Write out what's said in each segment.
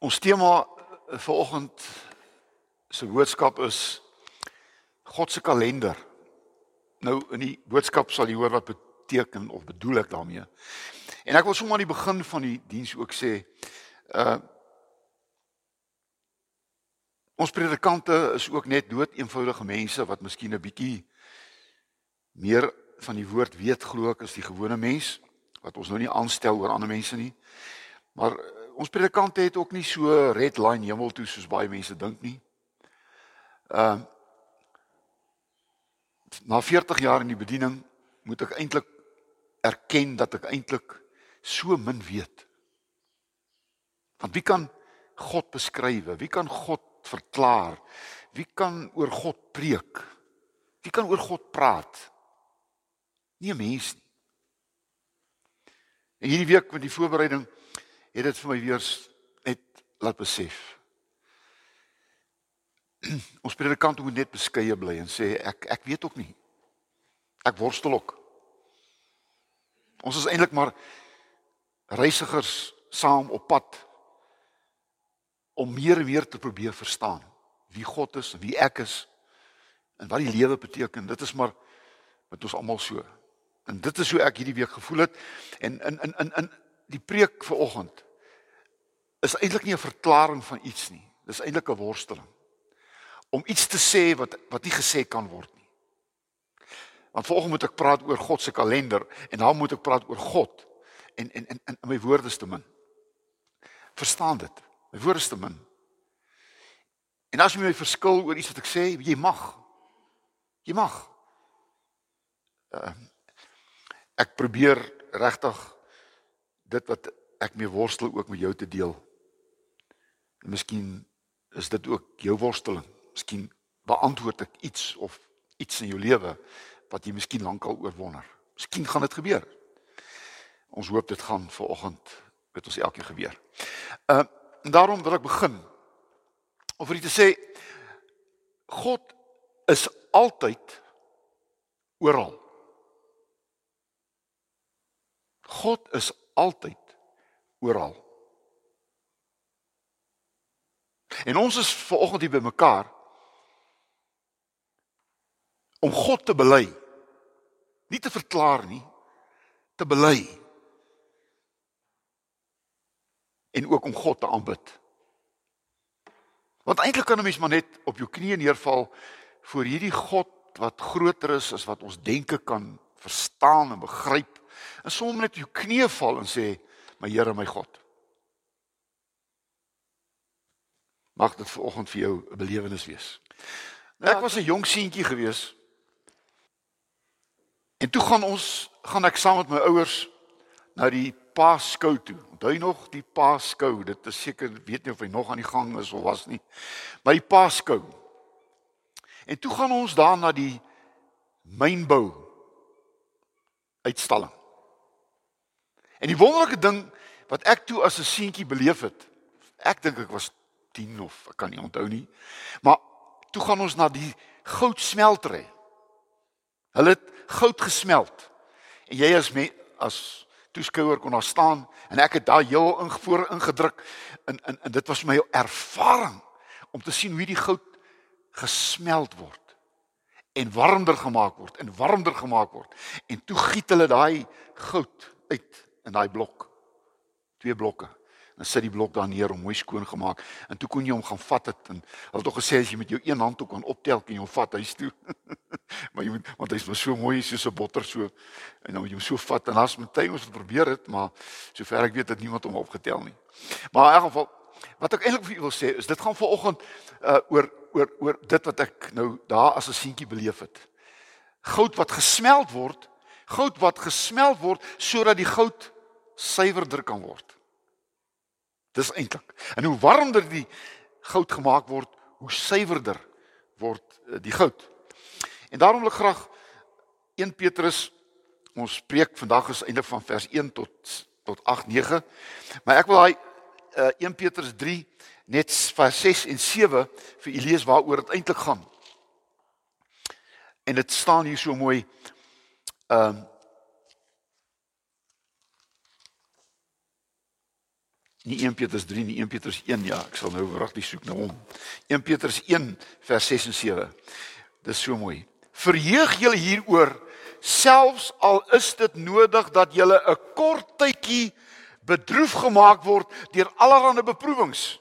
Ons tema vanoggend se boodskap is God se kalender. Nou in die boodskap sal jy hoor wat beteken of bedoel ek daarmee. En ek wil sommer aan die begin van die diens ook sê, uh ons predikante is ook net dood eenvoudige mense wat miskien 'n bietjie meer van die woord weet glo ek as die gewone mens wat ons nou nie aanstel oor ander mense nie. Maar ons predikante het ook nie so red line hemel toe soos baie mense dink nie. Ehm uh, na 40 jaar in die bediening moet ek eintlik erken dat ek eintlik so min weet. Want wie kan God beskryf? Wie kan God verklaar? Wie kan oor God preek? Wie kan oor God praat? Nie 'n mens nie. En hierdie week met die voorbereiding het dit vir my weer net laat besef. Ons predikant moet net beskeie bly en sê ek ek weet ook nie. Ek worstel ook. Ons is eintlik maar reisigers saam op pad om meer en meer te probeer verstaan wie God is en wie ek is en wat die lewe beteken. Dit is maar met ons almal so. En dit is hoe ek hierdie week gevoel het en in in in in die preek vanoggend is eintlik nie 'n verklaring van iets nie. Dis eintlik 'n worsteling. Om iets te sê wat wat nie gesê kan word nie. Want vanoggend moet ek praat oor God se kalender en dan moet ek praat oor God en en en, en my woorde is te min. Verstaan dit? My woorde is te min. En as jy my verskil oor iets wat ek sê, jy mag. Jy mag. Uh, ek probeer regtig dit wat ek mee worstel ook met jou te deel. En miskien is dit ook jou worsteling. Miskien beantwoord ek iets of iets in jou lewe wat jy miskien lankal oorwonder. Miskien gaan dit gebeur. Ons hoop dit gaan ver oggend met ons elkeen gebeur. Uh en daarom wil ek begin om vir u te sê God is altyd oral. God is altyd oral. En ons is ver oggend hier bymekaar om God te bely. Nie te verklaar nie, te bely. En ook om God te aanbid. Want eintlik kan 'n mens maar net op jou knieë neerval voor hierdie God wat groter is as wat ons denke kan verstaan en begryp. En sommer net jou knieë val en sê, "My Here, my God." Mag dit vanoggend vir jou 'n belewenis wees. Nou, ek was 'n jong seentjie gewees. En toe gaan ons gaan ek saam met my ouers na die Paaskou toe. Onthou nog die Paaskou? Dit is seker weet nie of hy nog aan die gang is of was nie. Maar die Paaskou. En toe gaan ons daar na die mynbou uitstalling. En die wonderlike ding wat ek toe as 'n seentjie beleef het, ek dink ek was 10 of ek kan nie onthou nie. Maar toe gaan ons na die goudsmeltery. Hulle het goud gesmelt. En jy as me, as toeskouer kon daar staan en ek het daar heel ingevoer ingedruk in in en dit was my ervaring om te sien hoe die goud gesmelt word en warmer gemaak word en warmer gemaak word en toe giet hulle daai goud uit in daai blok. Twee blokke. Dan sit die blok daar neer om mooi skoon gemaak. En toe kon jy hom gaan vat het en hulle het tog gesê as jy met jou een hand ook kan optel kan jy hom vat huis toe. Maar jy moet want hy's maar so mooi soos 'n botter so. En dan moet jy hom so vat en as met tyd ons het probeer dit maar sover ek weet het niemand hom opgetel nie. Maar in elk geval wat ek eintlik vir u wil sê is dit gaan vanoggend uh, oor oor oor dit wat ek nou daar as 'n seentjie beleef het. Goud wat gesmeld word goud wat gesmeld word sodat die goud suiwerder kan word Dis eintlik. En hoe warmer die goud gemaak word, hoe suiwerder word eh, die goud. En daarom wil ek graag 1 Petrus ons preek vandag is einde van vers 1 tot tot 8 9. Maar ek wil daai uh, 1 Petrus 3 net vers 6 en 7 vir u lees waaroor dit eintlik gaan. En dit staan hier so mooi ehm um, Nie 1 Petrus 3 nie, 1 Petrus 1 ja, ek sal nou regtig soek na hom. 1 Petrus 1 vers 6 en 7. Dis so mooi. Verheug julle hieroor selfs al is dit nodig dat julle 'n kort tydjie bedroef gemaak word deur allerlei beproewings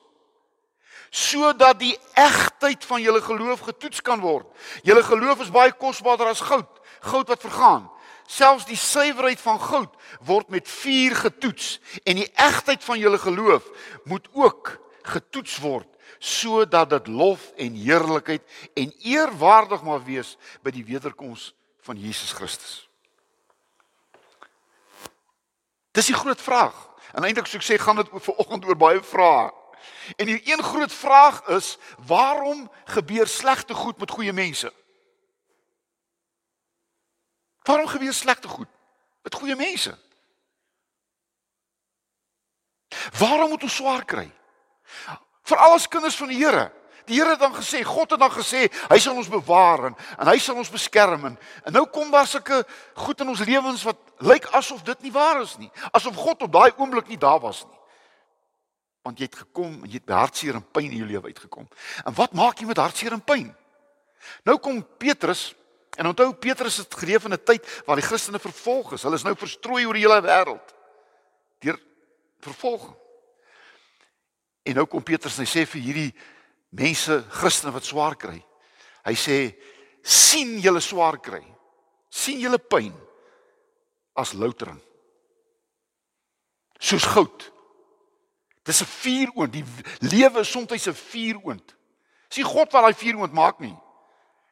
sodat die egtheid van julle geloof getoets kan word. Julle geloof is baie kosbaarder as goud, goud wat vergaan. Selfs die suiwerheid van goud word met vuur getoets en die egtheid van julle geloof moet ook getoets word sodat dit lof en heerlikheid en eerwaardig mag wees by die wederkoms van Jesus Christus. Dis die groot vraag. En eintlik sou ek sê gaan dit vir oggend oor baie vrae. En die een groot vraag is waarom gebeur slegte goed met goeie mense? Waarom gebeur slegte goed met goeie mense? Waarom moet ons swaar kry? Veral as kinders van die Here. Die Here het dan gesê, God het dan gesê, hy sal ons bewaar en, en hy sal ons beskerm en, en nou kom daar sulke goed in ons lewens wat lyk asof dit nie waar is nie. Asof God op daai oomblik nie daar was nie. Want jy het gekom en jy het hartseer en pyn in jou lewe uitgekom. En wat maak jy met hartseer en pyn? Nou kom Petrus en onthou Petrus het geleef in 'n tyd waar die Christene vervolg is. Hulle is nou verstrooi oor die hele wêreld deur vervolging. En nou kom Petrus en hy sê vir hierdie mense Christene wat swaar kry. Hy sê sien julle swaar kry. sien julle pyn as loutering. Soos goud. Dis 'n vuuroond. Die lewe is soms 'n vuuroond. Sien God wat daai vuuroond maak nie.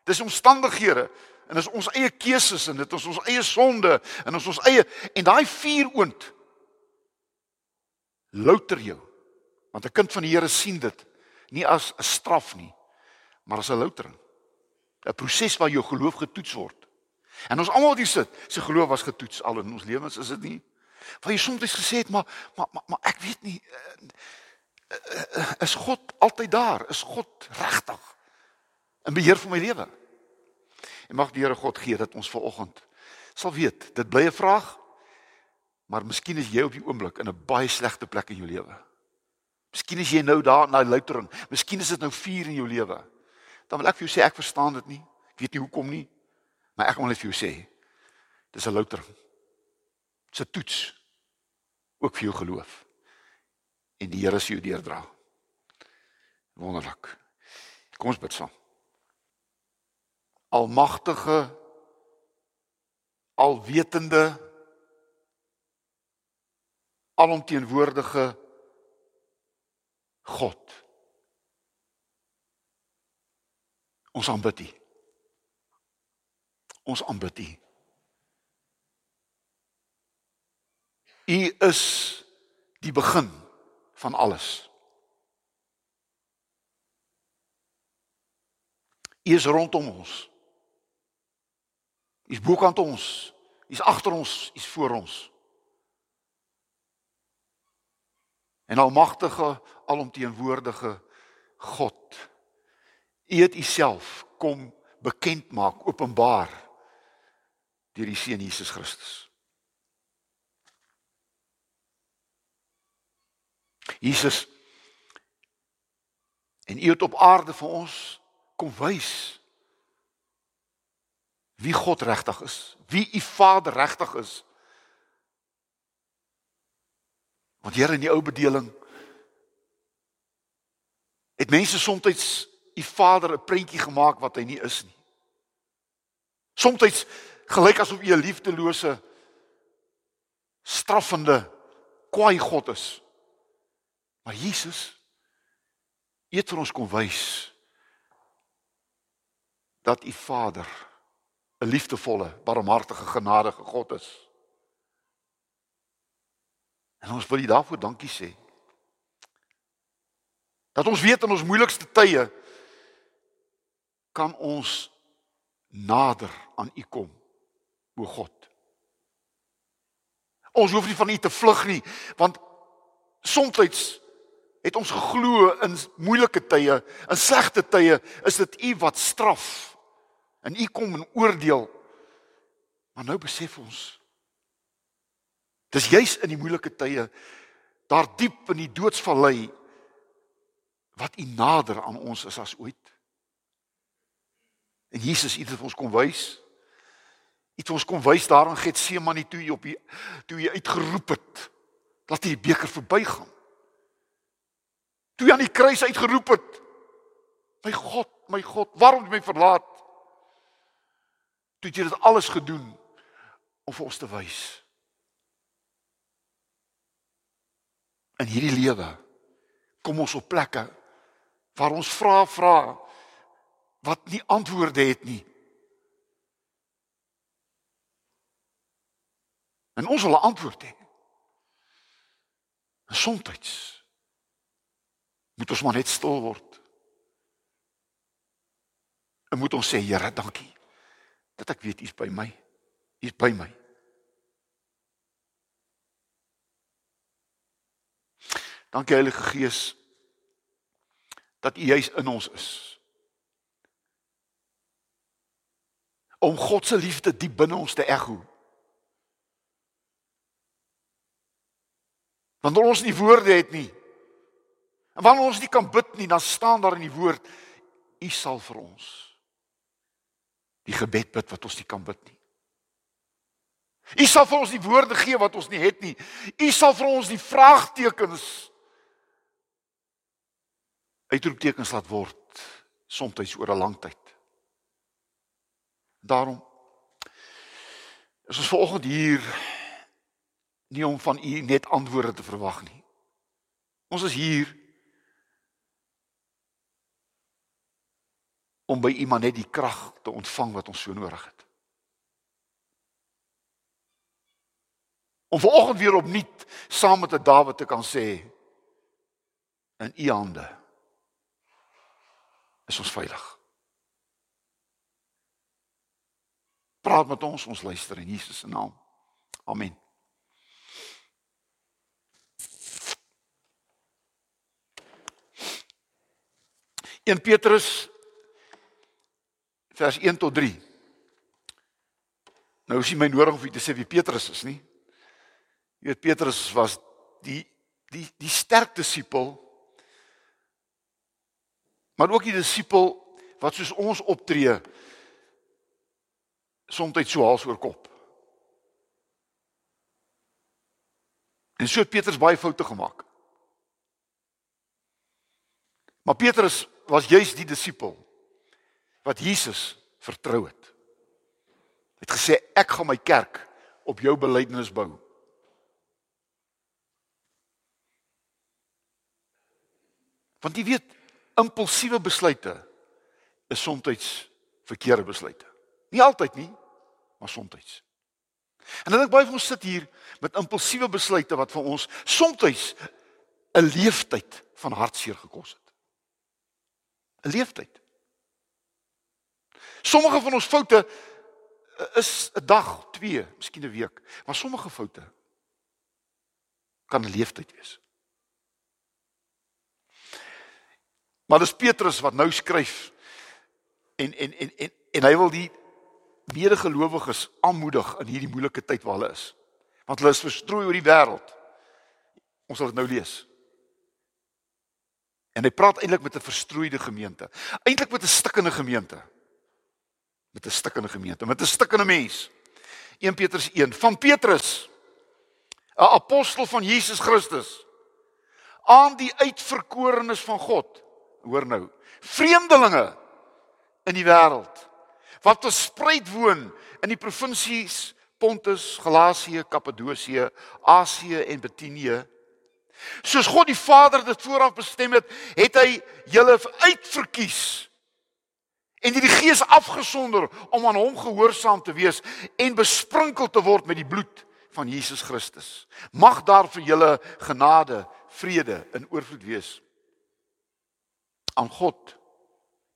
Dis omstandighede en dis ons eie keuses en dit is ons eie sonde en ons ons eie en daai vuuroond louter jou. Want 'n kind van die Here sien dit nie as 'n straf nie, maar as 'n loutering. 'n Proses waar jou geloof getoets word. En ons almal wat hier sit, se geloof was getoets al in ons lewens, is dit nie? Waar jy soms gesê het, maar maar maar, maar ek weet nie uh, is God altyd daar? Is God regtig in beheer van my lewe? En mag die Here God gee dat ons ver oggend sal weet, dit bly 'n vraag, maar miskien is jy op die oomblik in 'n baie slegte plek in jou lewe. Miskien is jy nou daar na loutering. Miskien is dit nou vuur in jou lewe. Dan wil ek vir jou sê ek verstaan dit nie. Ek weet nie hoekom nie. Maar ek wil net vir jou sê dis 'n loutering. Dis 'n toets ook vir jou geloof. En die Here sê jou deurdra. Wonderlik. Kom ons bid saam. Almagtige alwetende alomteenwoordige God. Ons aanbid U. Ons aanbid U. U is die begin van alles. U is rondom ons. Is bokant ons. Is agter ons, is voor ons. En almagtige, alomteenwoordige God. U het Uself kom bekend maak, openbaar deur die seun Jesus Christus. Jesus en U het op aarde vir ons kom wys wie God regtig is, wie U Vader regtig is Want Here in die ou bedeling het mense soms u Vader 'n prentjie gemaak wat hy nie is nie. Soms gelyk asof u 'n liefdelose straffende kwaai God is. Maar Jesus het vir ons kom wys dat u Vader 'n liefdevolle, barmhartige, genadige God is. En ons wil U daarvoor dankie sê. Dat ons weet in ons moeilikste tye kan ons nader aan U kom, o God. Ons hoef nie van U te vlug nie, want soms het ons geglo in moeilike tye, in slegte tye, is dit U wat straf en U kom en oordeel. Maar nou besef ons Dis juis in die moeilike tye daar diep in die doodsvallei wat U nader aan ons is as ooit. En Jesus het dit vir ons kom wys. Het ons kom wys daar in Getsemane toe hy op die toe hy uitgeroep het dat die beker verbygaan. Toe hy aan die kruis uitgeroep het: "My God, my God, waarom het jy my verlaat?" Toe het jy dit alles gedoen om vir ons te wys. In hierdie lewe kom ons op plekke waar ons vra vra wat nie antwoorde het nie. En ons wil 'n antwoord hê. En soms moet ons maar net stil word. En moet ons sê Here, dankie dat ek weet U is by my. U is by my. Dankie Heilige Gees dat U juis in ons is. Om God se liefde diep binne ons te ekho. Wanneer ons nie woorde het nie. En wanneer ons nie kan bid nie, dan staan daar in die woord: U sal vir ons die gebed bid wat ons nie kan bid nie. U sal vir ons die woorde gee wat ons nie het nie. U sal vir ons die vraagtekens uitroeptekens laat word soms oor 'n lang tyd. Daarom is ons vanoggend hier nie om van u net antwoorde te verwag nie. Ons is hier om by iemand net die krag te ontvang wat ons so nodig het. Om vanoggend weer opnuut saam met Dawid te kan sê in u hande is ons veilig. Praat met ons, ons luister in Jesus se naam. Amen. In Petrus vers 1 tot 3. Nou is nie my nodig om vir te sê wie Petrus is nie. Jy weet Petrus was die die die sterk disipel maar ook die disipel wat soos ons optree soms so hals oor kop. En so het Petrus baie foute gemaak. Maar Petrus was juis die disipel wat Jesus vertrou het. Hy het gesê ek gaan my kerk op jou belydenis bou. Want jy weet impulsiewe besluite is soms verkeerde besluite. Nie altyd nie, maar soms. En dan dink baie van ons sit hier met impulsiewe besluite wat vir ons soms 'n leeftyd van hartseer gekos het. 'n Leeftyd. Sommige van ons foute is 'n dag, 2, miskien 'n week, maar sommige foute kan 'n leeftyd wees. Maar dis Petrus wat nou skryf en en en en en hy wil die medegelowiges aanmoedig in hierdie moeilike tyd waar hulle is. Want hulle is verstrooi oor die wêreld. Ons sal dit nou lees. En hy praat eintlik met 'n verstrooide gemeente. Eintlik met 'n stikkende gemeente. Met 'n stikkende gemeente, met 'n stikkende mens. 1 Petrus 1 van Petrus 'n apostel van Jesus Christus. Aan die uitverkorenes van God. Hoor nou, vreemdelinge in die wêreld wat verspreid woon in die provinsies Pontus, Galasië, Kappadosie, Asië en Bitinië. Soos God die Vader dit vooraf bestem het, het hy julle uitverkies en die Gees afgesonder om aan hom gehoorsaam te wees en besprinkel te word met die bloed van Jesus Christus. Mag daar vir julle genade, vrede in oorvloed wees aan God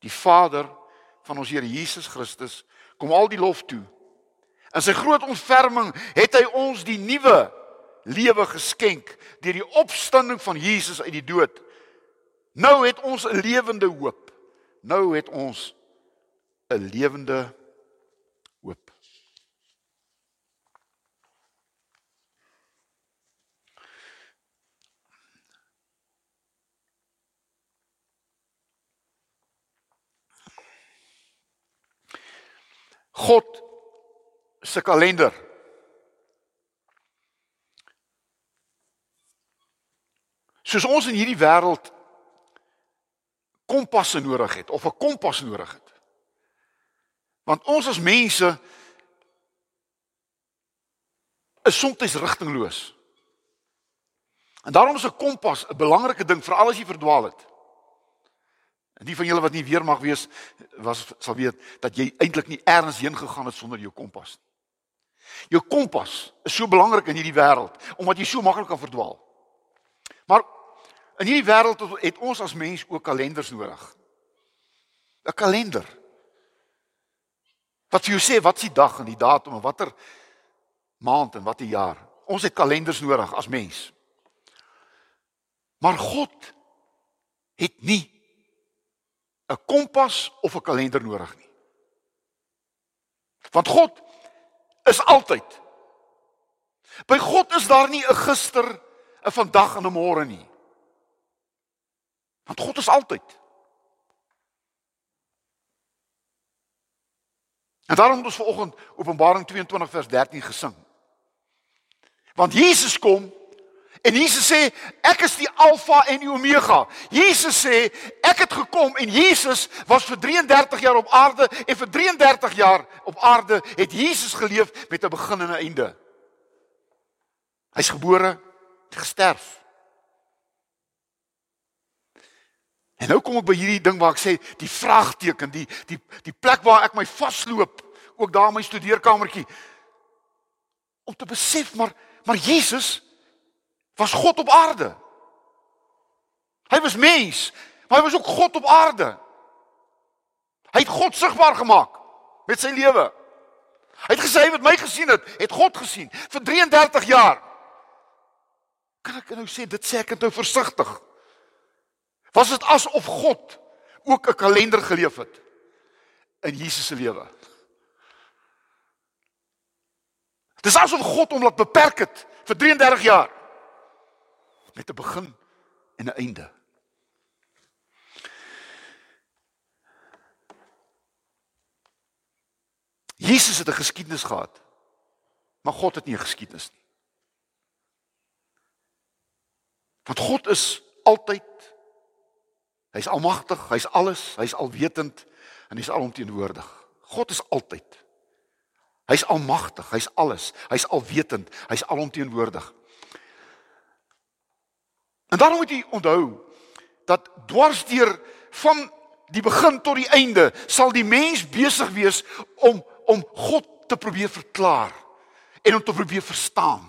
die Vader van ons Here Jesus Christus kom al die lof toe. In sy groot ontferming het hy ons die nuwe lewe geskenk deur die opstanding van Jesus uit die dood. Nou het ons 'n lewende hoop. Nou het ons 'n lewende hoop. God se kalender. Soos ons in hierdie wêreld kompasse nodig het of 'n kompas nodig het. Want ons as mense is soms rigtingloos. En daarom is 'n kompas 'n belangrike ding veral as jy verdwaal het. En die van julle wat nie weer mag wees was sal weet dat jy eintlik nie eers heen gegaan het sonder jou kompas nie. Jou kompas is so belangrik in hierdie wêreld omdat jy so maklik kan verdwaal. Maar in hierdie wêreld het ons as mens ook kalenders nodig. 'n Kalender. Wat vir jou sê wat is die dag en die datum en watter maand en watter jaar. Ons het kalenders nodig as mens. Maar God het nie 'n kompas of 'n kalender nodig nie. Want God is altyd. By God is daar nie 'n gister, 'n vandag en 'n môre nie. Want God is altyd. En daarom het ons vanoggend Openbaring 22 vers 13 gesing. Want Jesus kom En Jesus sê ek is die Alfa en die Omega. Jesus sê ek het gekom en Jesus was vir 33 jaar op aarde en vir 33 jaar op aarde het Jesus geleef met 'n begin en 'n einde. Hy's gebore, gesterf. En nou kom ek by hierdie ding waar ek sê die vraagteken, die die die plek waar ek my vasloop, ook daar in my studeerkamertjie om te besef maar maar Jesus was God op aarde. Hy was mens, maar hy was ook God op aarde. Hy het God sigbaar gemaak met sy lewe. Hy het gesê wat my gesien het, het God gesien vir 33 jaar. Kan ek nou sê dit sê ek het nou versigtig. Was dit asof God ook 'n kalender geleef het in Jesus se lewe? Dis asof God hom laat beperk het vir 33 jaar met 'n begin en 'n einde. Jesus het 'n geskiedenis gehad. Maar God het nie 'n geskiedenis nie. Want God is altyd Hy's almagtig, hy's alles, hy's alwetend en hy's alomteenwoordig. God is altyd. Hy's almagtig, hy's alles, hy's alwetend, hy's alomteenwoordig. En daarom moet jy onthou dat dwarsdeur van die begin tot die einde sal die mens besig wees om om God te probeer verklaar en om te probeer verstaan.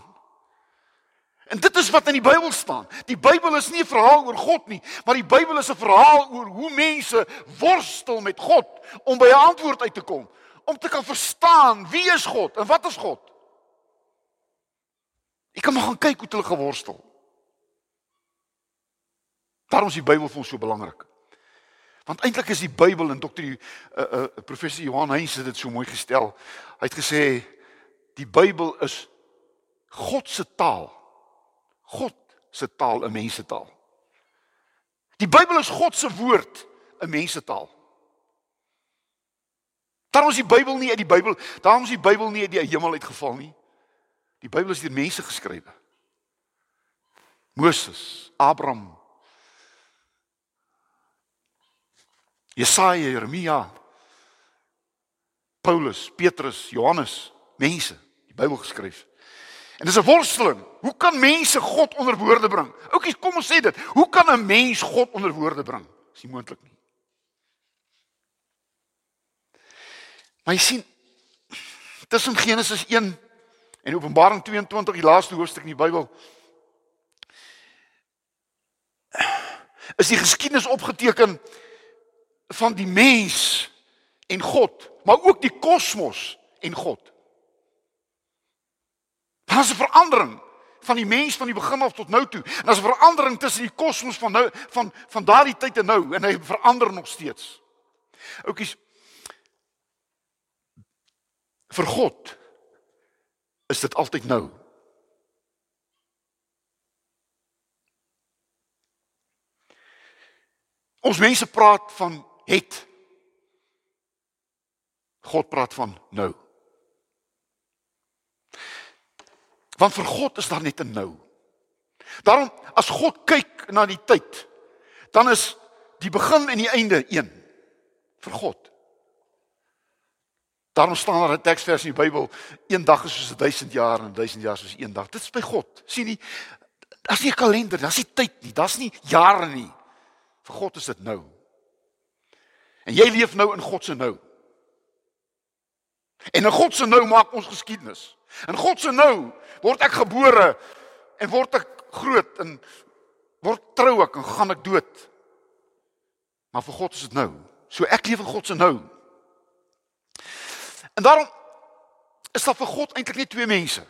En dit is wat in die Bybel staan. Die Bybel is nie 'n verhaal oor God nie, maar die Bybel is 'n verhaal oor hoe mense worstel met God om by 'n antwoord uit te kom, om te kan verstaan wie is God en wat is God. Ek kan maar gaan kyk hoe hulle geworstel. Daarom is die Bybel vir ons so belangrik. Want eintlik is die Bybel en dokter uh, uh, professor Johan Heinz het dit so mooi gestel. Hy het gesê die Bybel is God se taal. God se taal, 'n mensetaal. Die Bybel is God se woord, 'n mensetaal. Daarom is die Bybel nie uit die Bybel, daarom is die Bybel nie uit die hemel uitgeval nie. Die Bybel is deur mense geskrywe. Moses, Abraham, Jesaja, Jeremia, Paulus, Petrus, Johannes, mense, die Bybel geskryf. En dis 'n worsteling. Hoe kan mense God onder woorde bring? Oukies, kom ons sê dit. Hoe kan 'n mens God onder woorde bring? Dis nie moontlik nie. Maar jy sien tussen Genesis 1 en Openbaring 22, die laaste hoofstuk in die Bybel, is die geskiedenis opgeteken van die mens en God, maar ook die kosmos en God. Daar's 'n verandering van die mens van die begin af tot nou toe. En daar's 'n verandering tussen die kosmos van nou van van daardie tyd en nou en hy verander nog steeds. Oukies vir God is dit altyd nou. Ons mense praat van het. God praat van nou. Want vir God is daar net 'n nou. Daarom as God kyk na die tyd, dan is die begin en die einde een vir God. Daarom staan daar 'n teksvers in die Bybel, een dag is soos 1000 jaar en 1000 jaar soos een dag. Dit is by God. sien jy? Daar's nie 'n kalender, daar's nie tyd nie, daar's nie jare nie. Vir God is dit nou. En jy leef nou in God se nou. En in God se nou maak ons geskiedenis. In God se nou word ek gebore en word ek groot en word trou ek en gaan ek dood. Maar vir God is dit nou. So ek leef in God se nou. En daarom is daar vir God eintlik net twee mense.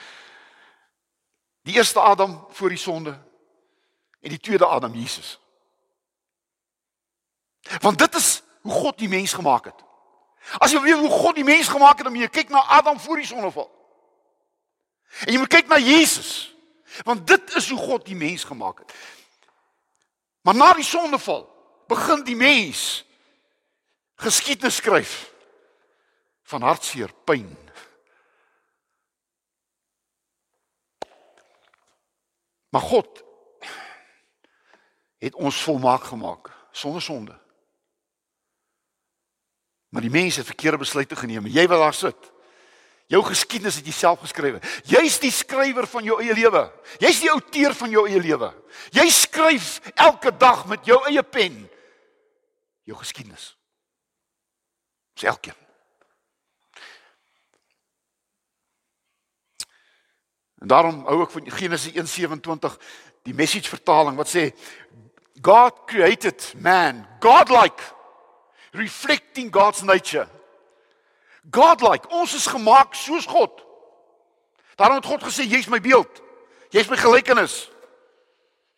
Die eerste Adam voor die sonde en die tweede Adam Jesus. Want dit is hoe God die mens gemaak het. As jy weet hoe God die mens gemaak het, dan moet jy kyk na Adam voor die sondeval. En jy moet kyk na Jesus. Want dit is hoe God die mens gemaak het. Maar na die sondeval begin die mens geskiedenis skryf van hartseer, pyn. Maar God het ons volmaak gemaak sonder sonde. Maar die mense het verkeerde besluite geneem. Jy wat daar sit. Jou geskiedenis het jy self geskryf. Jy's die skrywer van jou eie lewe. Jy's die outeur van jou eie lewe. Jy skryf elke dag met jou eie pen jou geskiedenis. Dis elkeen. En daarom hou ek van Genesis 1:27 die message vertaling wat sê God created man godlike reflecting God's nature. Godlike, ons is gemaak soos God. Daarom het God gesê jy's my beeld. Jy's my gelykenis.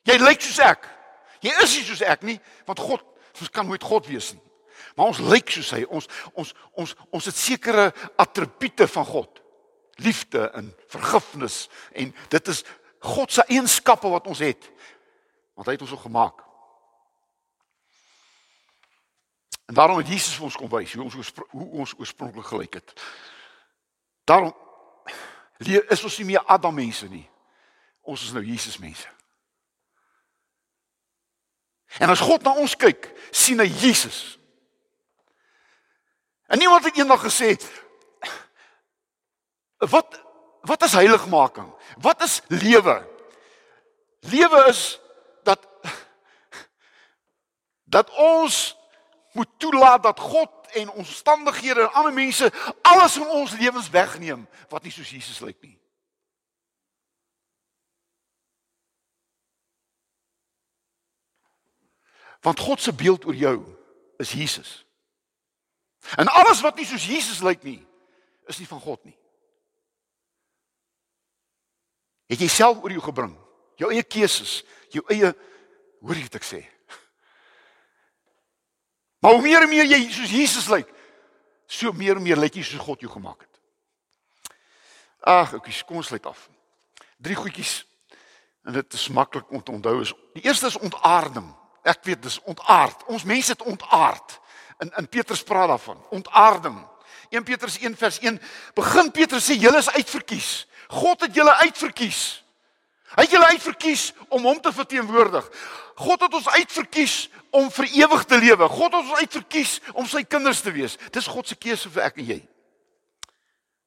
Jy lyk soos ek. Jy is nie soos ek nie, want God ons kan nooit God wees nie. Maar ons lyk soos hy. Ons ons ons ons het sekere attribute van God. Liefde en vergifnis en dit is God se eienskappe wat ons het. Want hy het ons so gemaak. En daarom het Jesus vir ons kom wys hoe ons hoe ons oorspronklik gelyk het. Daarom is ons nie meer Adam mense nie. Ons is nou Jesus mense. En as God na ons kyk, sien hy Jesus. En niemand het eendag gesê wat wat is heiligmaking? Wat is lewe? Lewe is dat dat ons moet toelaat dat God en omstandighede en ander mense alles in ons lewens wegneem wat nie soos Jesus lyk nie. Want God se beeld oor jou is Jesus. En alles wat nie soos Jesus lyk nie, is nie van God nie. Het jy self oor jou gebring, jou eie keuses, jou eie hoor jy wat ek sê? Maar hoe meer en meer jy soos Jesus lyk, so meer en meer lyk jy soos God jou gemaak het. Ag, ek kom ons sluit af. Drie goedjies en dit is maklik om te onthou is die eerste is ontaarding. Ek weet dis ontaard. Ons mense het ontaard. In in Petrus praat daarvan, ontaarding. 1 Petrus 1 vers 1 begin Petrus sê julle is uitverkies. God het julle uitverkies. Hy het julle uitverkies om hom te verteenwoordig. God het ons uitverkies om vir ewig te lewe. God het ons uitverkies om sy kinders te wees. Dis God se keuse vir ek en jy.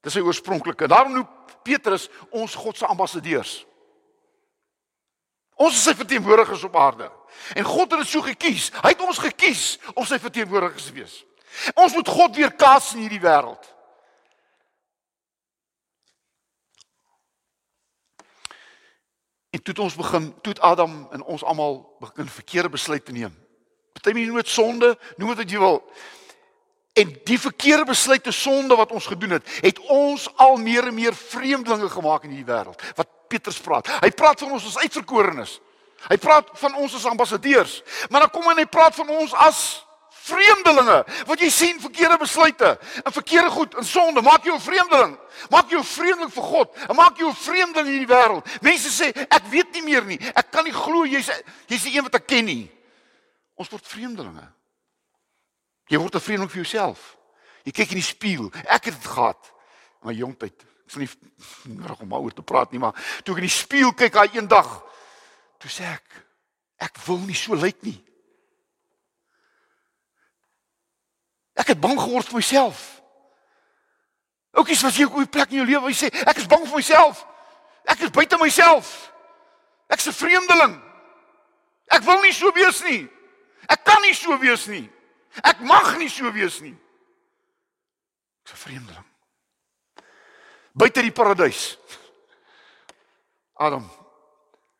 Dis sy oorspronklike. Daarom noem Petrus ons God se ambassadeurs. Ons is sy verteenwoordigers op aarde. En God het dit so gekies. Hy het ons gekies om sy verteenwoordigers te wees. Ons moet God weer kaas in hierdie wêreld. Toe het ons begin, toe het Adam en ons almal begin verkeerde besluite neem. Partymense noem dit sonde, noem dit wat jy wil. En die verkeerde besluite sonde wat ons gedoen het, het ons al meer en meer vreemdelinge gemaak in hierdie wêreld. Wat Petrus praat. Hy praat van ons as uitverkorenes. Hy praat van ons as ambassadeurs. Maar dan kom hy en hy praat van ons as vreemdelinge. Wat jy sien verkeerde besluite en verkeerde goed en sonde maak jou 'n vreemdeling. Maak jou vreemdeling vir God en maak jou 'n vreemdeling in hierdie wêreld. Mense sê ek weet nie meer nie. Ek kan nie glo jy's jy's die een wat ek ken nie. Ons word vreemdelinge. Jy word 'n vreemdeling vir jouself. Jy kyk in die spieël. Ek het dit gehad in my jongtyd. Ek sal nie reg om daaroor te praat nie, maar toe ek in die spieël kyk daai eendag, toe sê ek ek wil nie so lyk nie. Ek het bang geword vir myself. Oukies, was jy op 'n plek in jou lewe jy sê ek is bang vir myself? Ek is buite myself. Ek's 'n vreemdeling. Ek wil nie so wees nie. Ek kan nie so wees nie. Ek mag nie so wees nie. Ek's 'n vreemdeling. Buite die paradys. Adam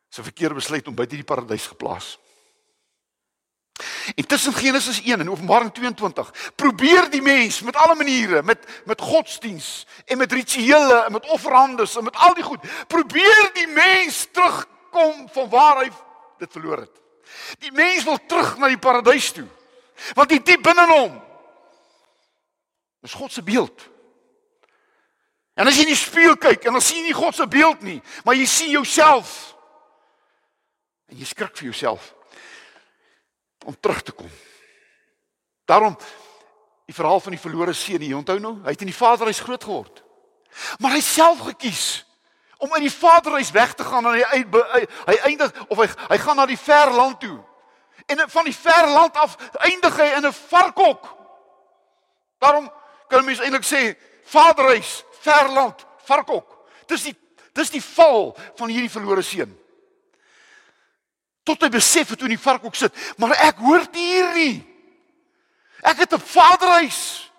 se verkeerde besluit om buite die paradys geplaas. En tussen Genesis 1 en Openbaring 22 probeer die mens met alle maniere, met met godsdiens en met rituele en met offerhandes en met al die goed, probeer die mens terugkom van waar hy dit verloor het. Die mens wil terug na die paradys toe. Want die diep binne hom is God se beeld. En as jy in die spieël kyk en dan sien jy nie God se beeld nie, maar jy sien jouself. En jy skrik vir jouself om terug te kom. Daarom die verhaal van die verlore seun, jy onthou nou, hy het in die vaderhuis groot geword. Maar hy self gekies om in die vaderhuis weg te gaan en hy hy, hy, hy eindig of hy hy gaan na die ver land toe. En van die ver land af eindig hy in 'n varkhok. Daarom kan mens eintlik sê vaderhuis, ver land, varkhok. Dis die dis die val van hierdie verlore seun tot hy besef het in die varkhok sit, maar ek hoort hier nie. Ek het 'n vaderhuis.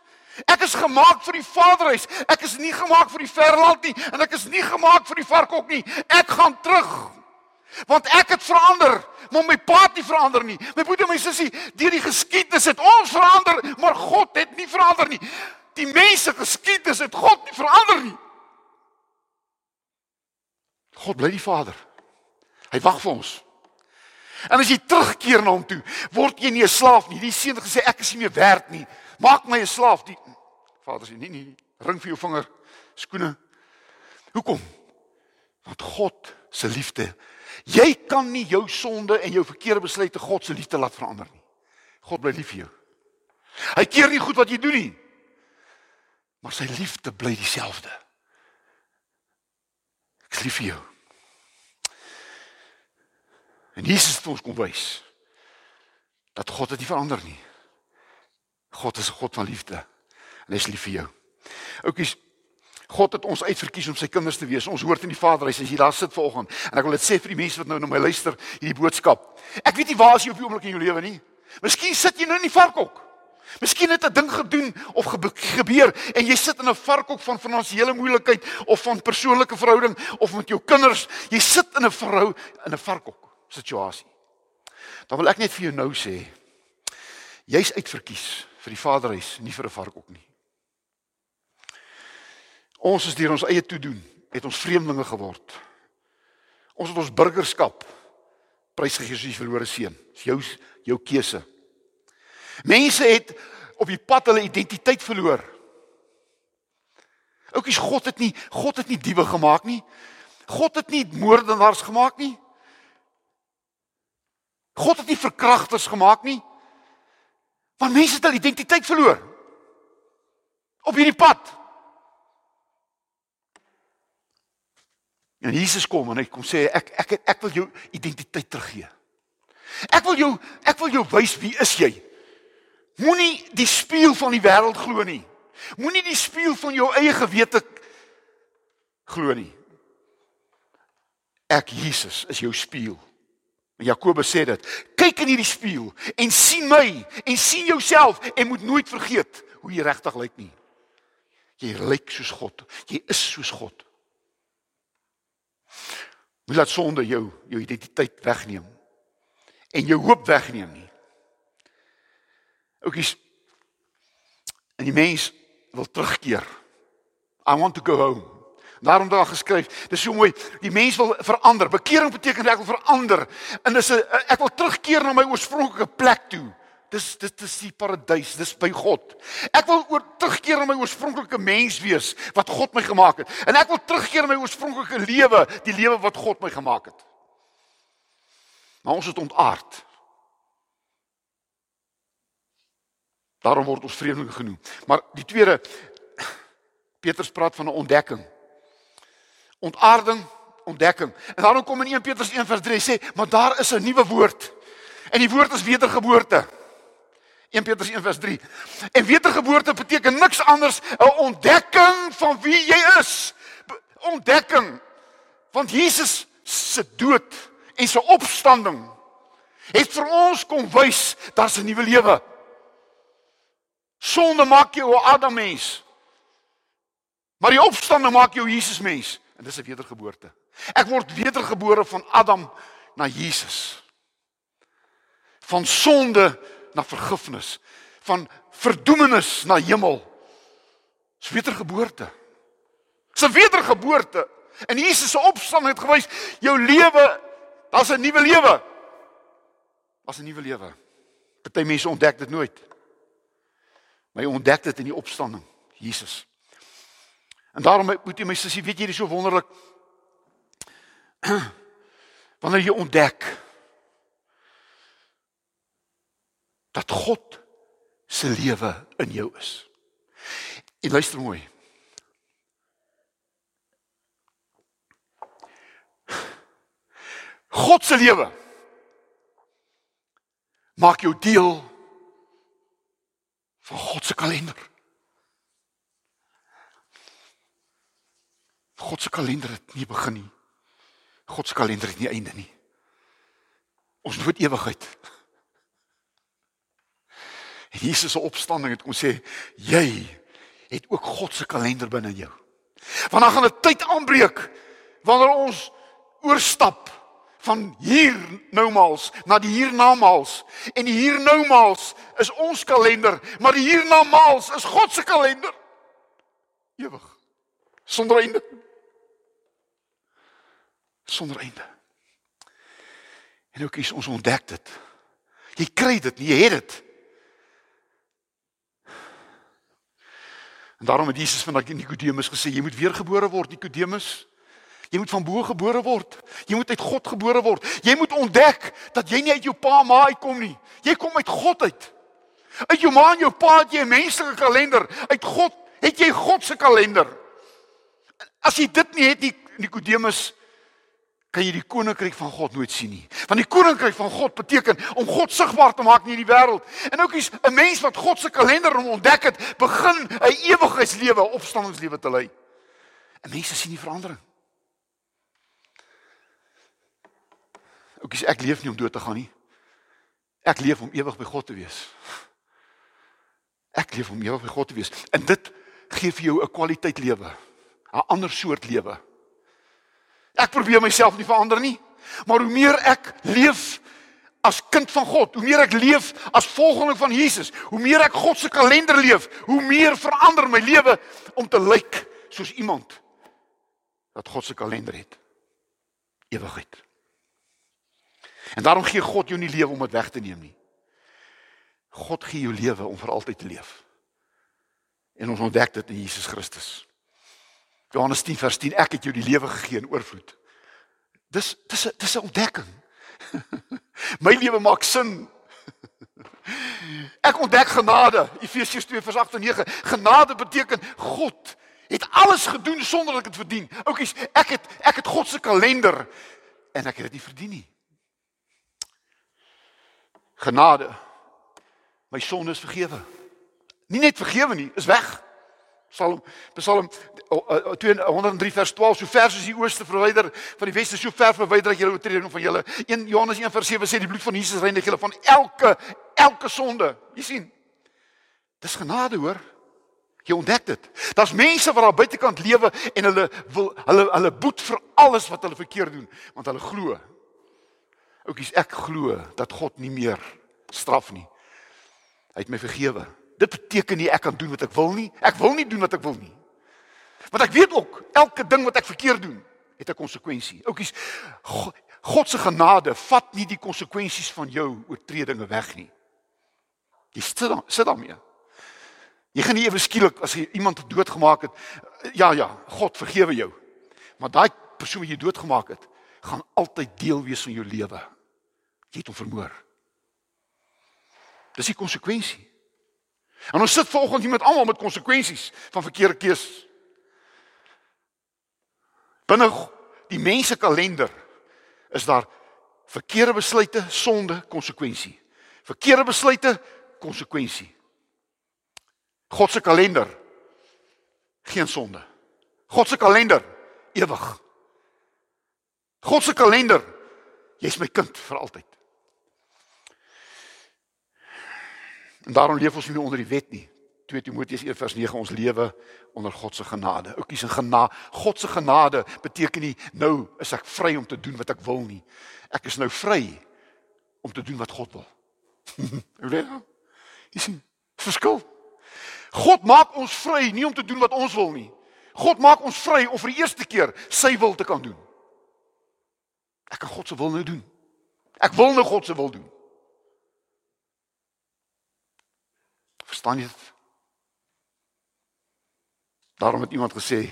Ek is gemaak vir die vaderhuis. Ek is nie gemaak vir die verland nie en ek is nie gemaak vir die varkhok nie. Ek gaan terug. Want ek het verander, maar my pa het nie verander nie. My broer en my sussie, deur die geskiedenis het ons verander, maar God het nie verander nie. Die mense geskiedenis het God nie verander nie. God bly die Vader. Hy wag vir ons. En as jy terugkeer na hom toe, word jy nie 'n slaaf nie. Die seun het gesê ek is nie meer werd nie. Maak my 'n slaaf. Die Vader sê nee nee, ring vir jou vinger skoene. Hoekom? Want God se liefde. Jy kan nie jou sonde en jou verkeerde besluite God se liefde laat verander nie. God bly lief vir jou. Hy keer nie goed wat jy doen nie. Maar sy liefde bly dieselfde. Ek lief vir jou. En Jesus het ons kom wys dat God dit nie verander nie. God is 'n God van liefde en hy is lief vir jou. Oukies, God het ons uitverkies om sy kinders te wees. Ons hoort in die Vaderhuis as jy daar sit vanoggend. En ek wil dit sê vir die mense wat nou na my luister hierdie boodskap. Ek weet nie waar as jy op die oomblik in jou lewe nie. Miskien sit jy nou in die varkhok. Miskien het 'n ding gedoen of gebeur en jy sit in 'n varkhok van finansiële moeilikheid of van persoonlike verhouding of met jou kinders. Jy sit in 'n verhou in 'n varkhok situasie. Dan wil ek net vir jou nou sê, jy's uitverkies vir die Vaderhuis, nie vir 'n varkok nie. Ons is deur ons eie toedoen het ons vreemdelinge geword. Ons het ons burgerskap prysgegee soos die verlore seun. Dis jou jou keuse. Mense het op die pad hulle identiteit verloor. Oukies God het nie God het nie diewe gemaak nie. God het nie moordenaars gemaak nie. God het nie verkragters gemaak nie. Want mense het hulle identiteit verloor. Op hierdie pad. En Jesus kom en hy kom sê ek ek ek wil jou identiteit teruggee. Ek wil jou ek wil jou wys wie is jy? Moenie die spieël van die wêreld glo nie. Moenie die spieël van jou eie gewete glo nie. Ek Jesus is jou spieël. Jakobus sê dit. Kyk in hierdie spieël en sien my en sien jouself en moet nooit vergeet hoe jy regtig lyk nie. Jy lyk soos God. Jy is soos God. Moet laat sonde jou jou identiteit wegneem en jou hoop wegneem nie. Oukies en die mens wil terugkeer. I want to go home. Daarom daar geskryf. Dis so mooi. Die mens wil verander. Bekering beteken ek wil verander. En dis 'n ek wil terugkeer na my oorspronklike plek toe. Dis dit is die paradys. Dis by God. Ek wil oor terugkeer na my oorspronklike mens wees wat God my gemaak het. En ek wil terugkeer na my oorspronklike lewe, die lewe wat God my gemaak het. Maar ons het ontaard. Daarom word ons vreemdelinge genoem. Maar die tweede Petrus praat van 'n ontdekking. Ontaarding, ontdekking. En daarom kom in 1 Petrus 1:3 sê, maar daar is 'n nuwe woord. En die woord is wedergeboorte. 1 Petrus 1:3. En wedergeboorte beteken niks anders 'n ontdekking van wie jy is. Ontdekking. Want Jesus se dood en sy opstanding het vir ons kom wys daar's 'n nuwe lewe. Sonde maak jou 'n Adam mens. Maar die opstanding maak jou Jesus mens en dis 'n wedergeboorte. Ek word wedergebore van Adam na Jesus. Van sonde na vergifnis, van verdoemenis na hemel. Dis wedergeboorte. Dis 'n wedergeboorte. En Jesus se opstanding het gewys jou lewe, daar's 'n nuwe lewe. Daar's 'n nuwe lewe. Party mense ontdek dit nooit. Maar jy ontdek dit in die opstanding, Jesus. En daarom moet jy my sussie, weet jy, dit is so wonderlik. Wanneer jy ontdek dat God se lewe in jou is. En luister mooi. God se lewe maak jou deel van God se kalender. God se kalender het nie begin nie. God se kalender het nie einde nie. Ons moet ewigheid. En Jesus se opstanding het kom sê jy het ook God se kalender binne jou. Want dan gaan 'n tyd aanbreek wanneer ons oorstap van hier noumaals na die hiernamaals en die hiernoumaals is ons kalender, maar die hiernamaals is God se kalender. Ewig. Sonder einde. Sonder einde. En ook is ons ontdek dit. Jy kry dit, jy het dit. En daarom het Jesus van Nikodemus gesê jy moet weergebore word Nikodemus. Jy moet van bo gebore word. Jy moet uit God gebore word. Jy moet ontdek dat jy nie uit jou pa ma uitkom nie. Jy kom uit God uit. Uit jou ma en jou pa het jy 'n menslike kalender. Uit God het jy God se kalender. As jy dit nie het nie Nikodemus kan jy die koninkryk van God nooit sien nie. Want die koninkryk van God beteken om God sigbaar te maak in hierdie wêreld. En ook is 'n mens wat God se kalender ontdek het, begin 'n ewigheidslewe, opstandingslewe te lei. En mense sien die verandering. Ook is ek leef nie om dood te gaan nie. Ek leef om ewig by God te wees. Ek leef om ewig by God te wees. En dit gee vir jou 'n kwaliteit lewe, 'n ander soort lewe. Ek probeer myself nie verander nie. Maar hoe meer ek leef as kind van God, hoe meer ek leef as volgeling van Jesus, hoe meer ek God se kalender leef, hoe meer verander my lewe om te lyk soos iemand wat God se kalender het. Ewigheid. En daarom gee God jou nie lewe om dit weg te neem nie. God gee jou lewe om vir altyd te leef. En ons ontdek dit in Jesus Christus. Johannes 10 vers 10 ek het jou die lewe gegee in oorvloed. Dis dis 'n dis 'n ontdekking. My lewe maak sin. Ek ontdek genade. Efesiërs 2 vers 8 en 9. Genade beteken God het alles gedoen sonder dat ek dit verdien. Oukies, ek het ek het God se kalender en ek het dit nie verdien nie. Genade. My sonde is vergewe. Nie net vergewe nie, is weg. Psalm Psalm 203 vers 12 so ver soos die ooste verwyder van die weste so ver verwyder dat julle oortreding van julle 1 Johannes 1 vers 7 sê die bloed van Jesus reinig julle van elke elke sonde. Jy sien. Dis genade hoor. Jy ontdek dit. Daar's mense wat daar buitekant lewe en hulle wil hulle hulle boet vir alles wat hulle verkeerd doen want hulle glo. Oukies ek glo dat God nie meer straf nie. Hy het my vergewe. Dit beteken nie ek kan doen wat ek wil nie. Ek wil nie doen wat ek wil nie. Want ek weet ook elke ding wat ek verkeerd doen, het 'n konsekwensie. Oukies, God se genade vat nie die konsekwensies van jou oortredinge weg nie. Jy sit dan sit daarmee. Jy gaan nie ewe skielik as jy iemand doodgemaak het, ja ja, God vergewe jou. Maar daai persoon wat jy doodgemaak het, gaan altyd deel wees van jou lewe. Jy het hom vermoor. Dis die konsekwensie. En ons sit vanoggend hier met almal met konsekwensies van verkeerde keuses. Binne die mense kalender is daar verkeerde besluite, sonde, konsekwensie. Verkeerde besluite, konsekwensie. God se kalender geen sonde. God se kalender ewig. God se kalender jy's my kind vir altyd. En daarom leef ons nie onder die wet nie. 2 Timoteus 1:9 ons lewe onder God se genade. Oukies en genade. God se genade beteken nie nou is ek vry om te doen wat ek wil nie. Ek is nou vry om te doen wat God wil. Hoe lê dit? Is 'n verskil. God maak ons vry nie om te doen wat ons wil nie. God maak ons vry om vir die eerste keer sy wil te kan doen. Ek kan God se wil nou doen. Ek wil nou God se wil doen. Verstaan jy dit? Daarom het iemand gesê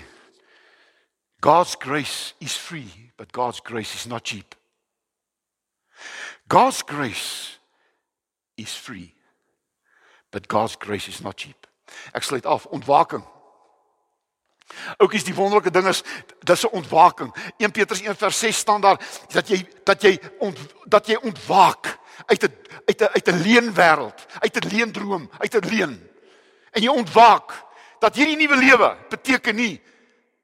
God's grace is free, but God's grace is not cheap. God's grace is free, but God's grace is not cheap. Ek sluit af ontwaking. Oukies die wonderlike ding is dis 'n ontwaking. 1 Petrus 1:6 staan daar dat jy dat jy ont, dat jy ontwaak uit 'n uit 'n uit 'n leuen wêreld, uit 'n leuen droom, uit 'n leuen. En jy ontwaak dat hierdie nuwe lewe beteken nie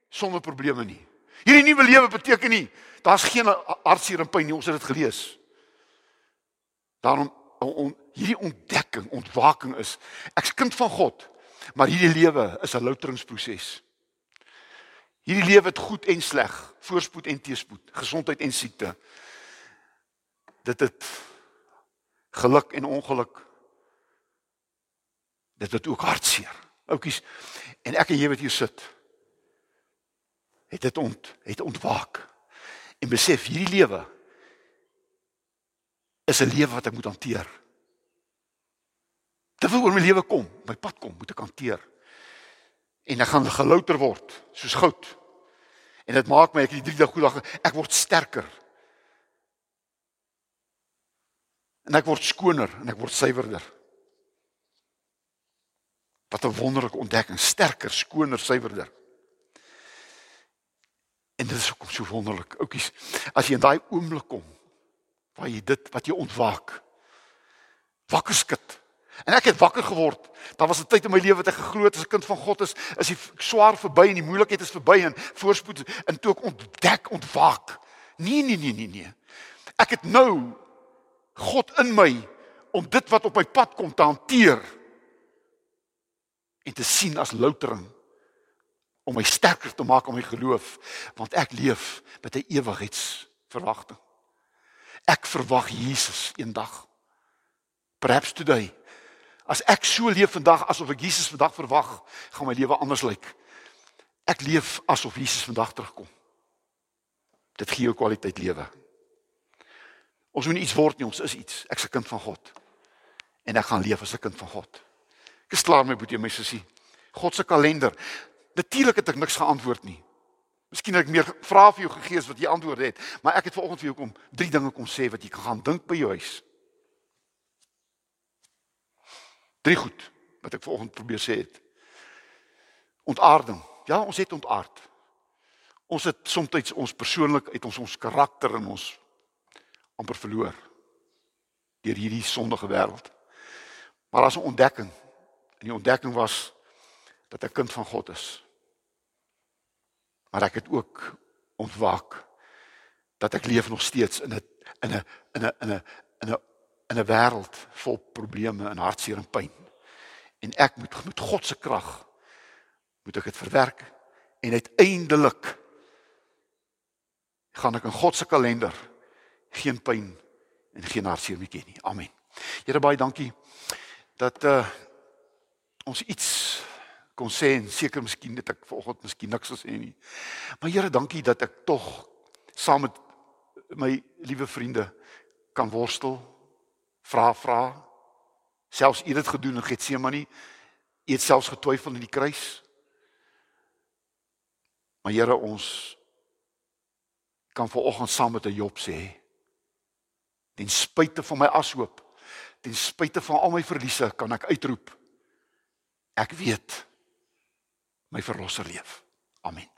sonder probleme nie. Hierdie nuwe lewe beteken nie daar's geen hartseer en pyn nie. Ons het dit gelees. Daarom on, hierdie ontdekking, ontwaking is ek's kind van God, maar hierdie lewe is 'n louteringsproses. Hierdie lewe het goed en sleg, voorspoed en teëspoed, gesondheid en siekte. Dit het geluk en ongeluk. Dit het ook hartseer. Oukies, en ek en jy wat hier sit, het dit ont het ontwaak en besef hierdie lewe is 'n lewe wat ek moet hanteer. Dit wil oor my lewe kom, my pad kom, moet ek hanteer. En ek gaan gelouter word soos goud. En dit maak my ek die drie dae goed dag ek word sterker. En ek word skoner en ek word suiwerder. Wat 'n wonderlike ontdekking, sterker, skoner, suiwerder. En dit is ook so wonderlik. Oukies, as jy in daai oomblik kom waar jy dit wat jy ontwaak wakker skud. En ek het wakker geword. Daar was 'n tyd in my lewe wat ek geglo het as 'n kind van God is, is die swaar verby en die moeilikheid is verby en voorspoed en toe ek ontdek, ontwaak. Nee, nee, nee, nee, nee. Ek het nou God in my om dit wat op my pad kom te hanteer en te sien as loutering om my sterker te maak om my geloof want ek leef met 'n ewigheidsverwagting. Ek verwag Jesus eendag. Perhaps today. As ek so leef vandag asof ek Jesus vandag verwag, gaan my lewe anders lyk. Ek leef asof Jesus vandag terugkom. Dit gee jou kwaliteit lewe. Ons moet iets word nie, ons is iets. Ek's 'n kind van God. En ek gaan leef as 'n kind van God. Ek is klaar my boetie, my sussie. God se kalender. Natuurlik het ek niks geantwoord nie. Miskien het ek meer vrae vir jou gegee as wat jy antwoorde het, maar ek het vanoggend vir jou kom drie dinge kom sê wat jy kan gaan dink by jou huis. Drie goed wat ek vanoggend probeer sê het. Ontaarding. Ja, ons het ontaard. Ons het soms ons persoonlik uit ons ons karakter en ons amper verloor deur hierdie sondige wêreld. Maar as 'n ontdekking. En die ontdekking was dat ek kind van God is maar ek het ook ontwaak dat ek leef nog steeds in 'n in 'n in 'n in 'n in 'n in 'n wêreld vol probleme en hartseer en pyn. En ek moet met God se krag moet ek dit verwerk en uiteindelik gaan ek in God se kalender geen pyn en geen hartseer meer ken nie. Amen. Here baie dankie dat uh ons iets kon sê en seker miskien het ek vanoggend miskien niks gesê nie. Maar Here, dankie dat ek tog saam met my liewe vriende kan worstel, vra vra. Selfs u het dit gedoen in Getsemane. U het selfs getwyfel in die kruis. Maar Here, ons kan vanoggend saam met 'n Job sê, ten spyte van my ashoop, ten spyte van al my verliese, kan ek uitroep Ek weet my verlosser leef. Amen.